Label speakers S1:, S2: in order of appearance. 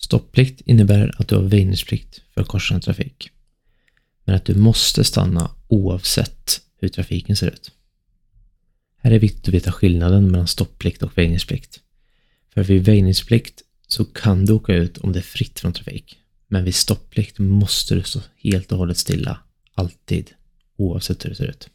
S1: Stopplikt innebär att du har väjningsplikt för korsande trafik. Men att du måste stanna oavsett hur trafiken ser ut. Här är det viktigt att veta skillnaden mellan stopplikt och väjningsplikt. För vid väjningsplikt så kan du åka ut om det är fritt från trafik. Men vid stopplikt måste du stå helt och hållet stilla, alltid, oavsett hur det ser ut.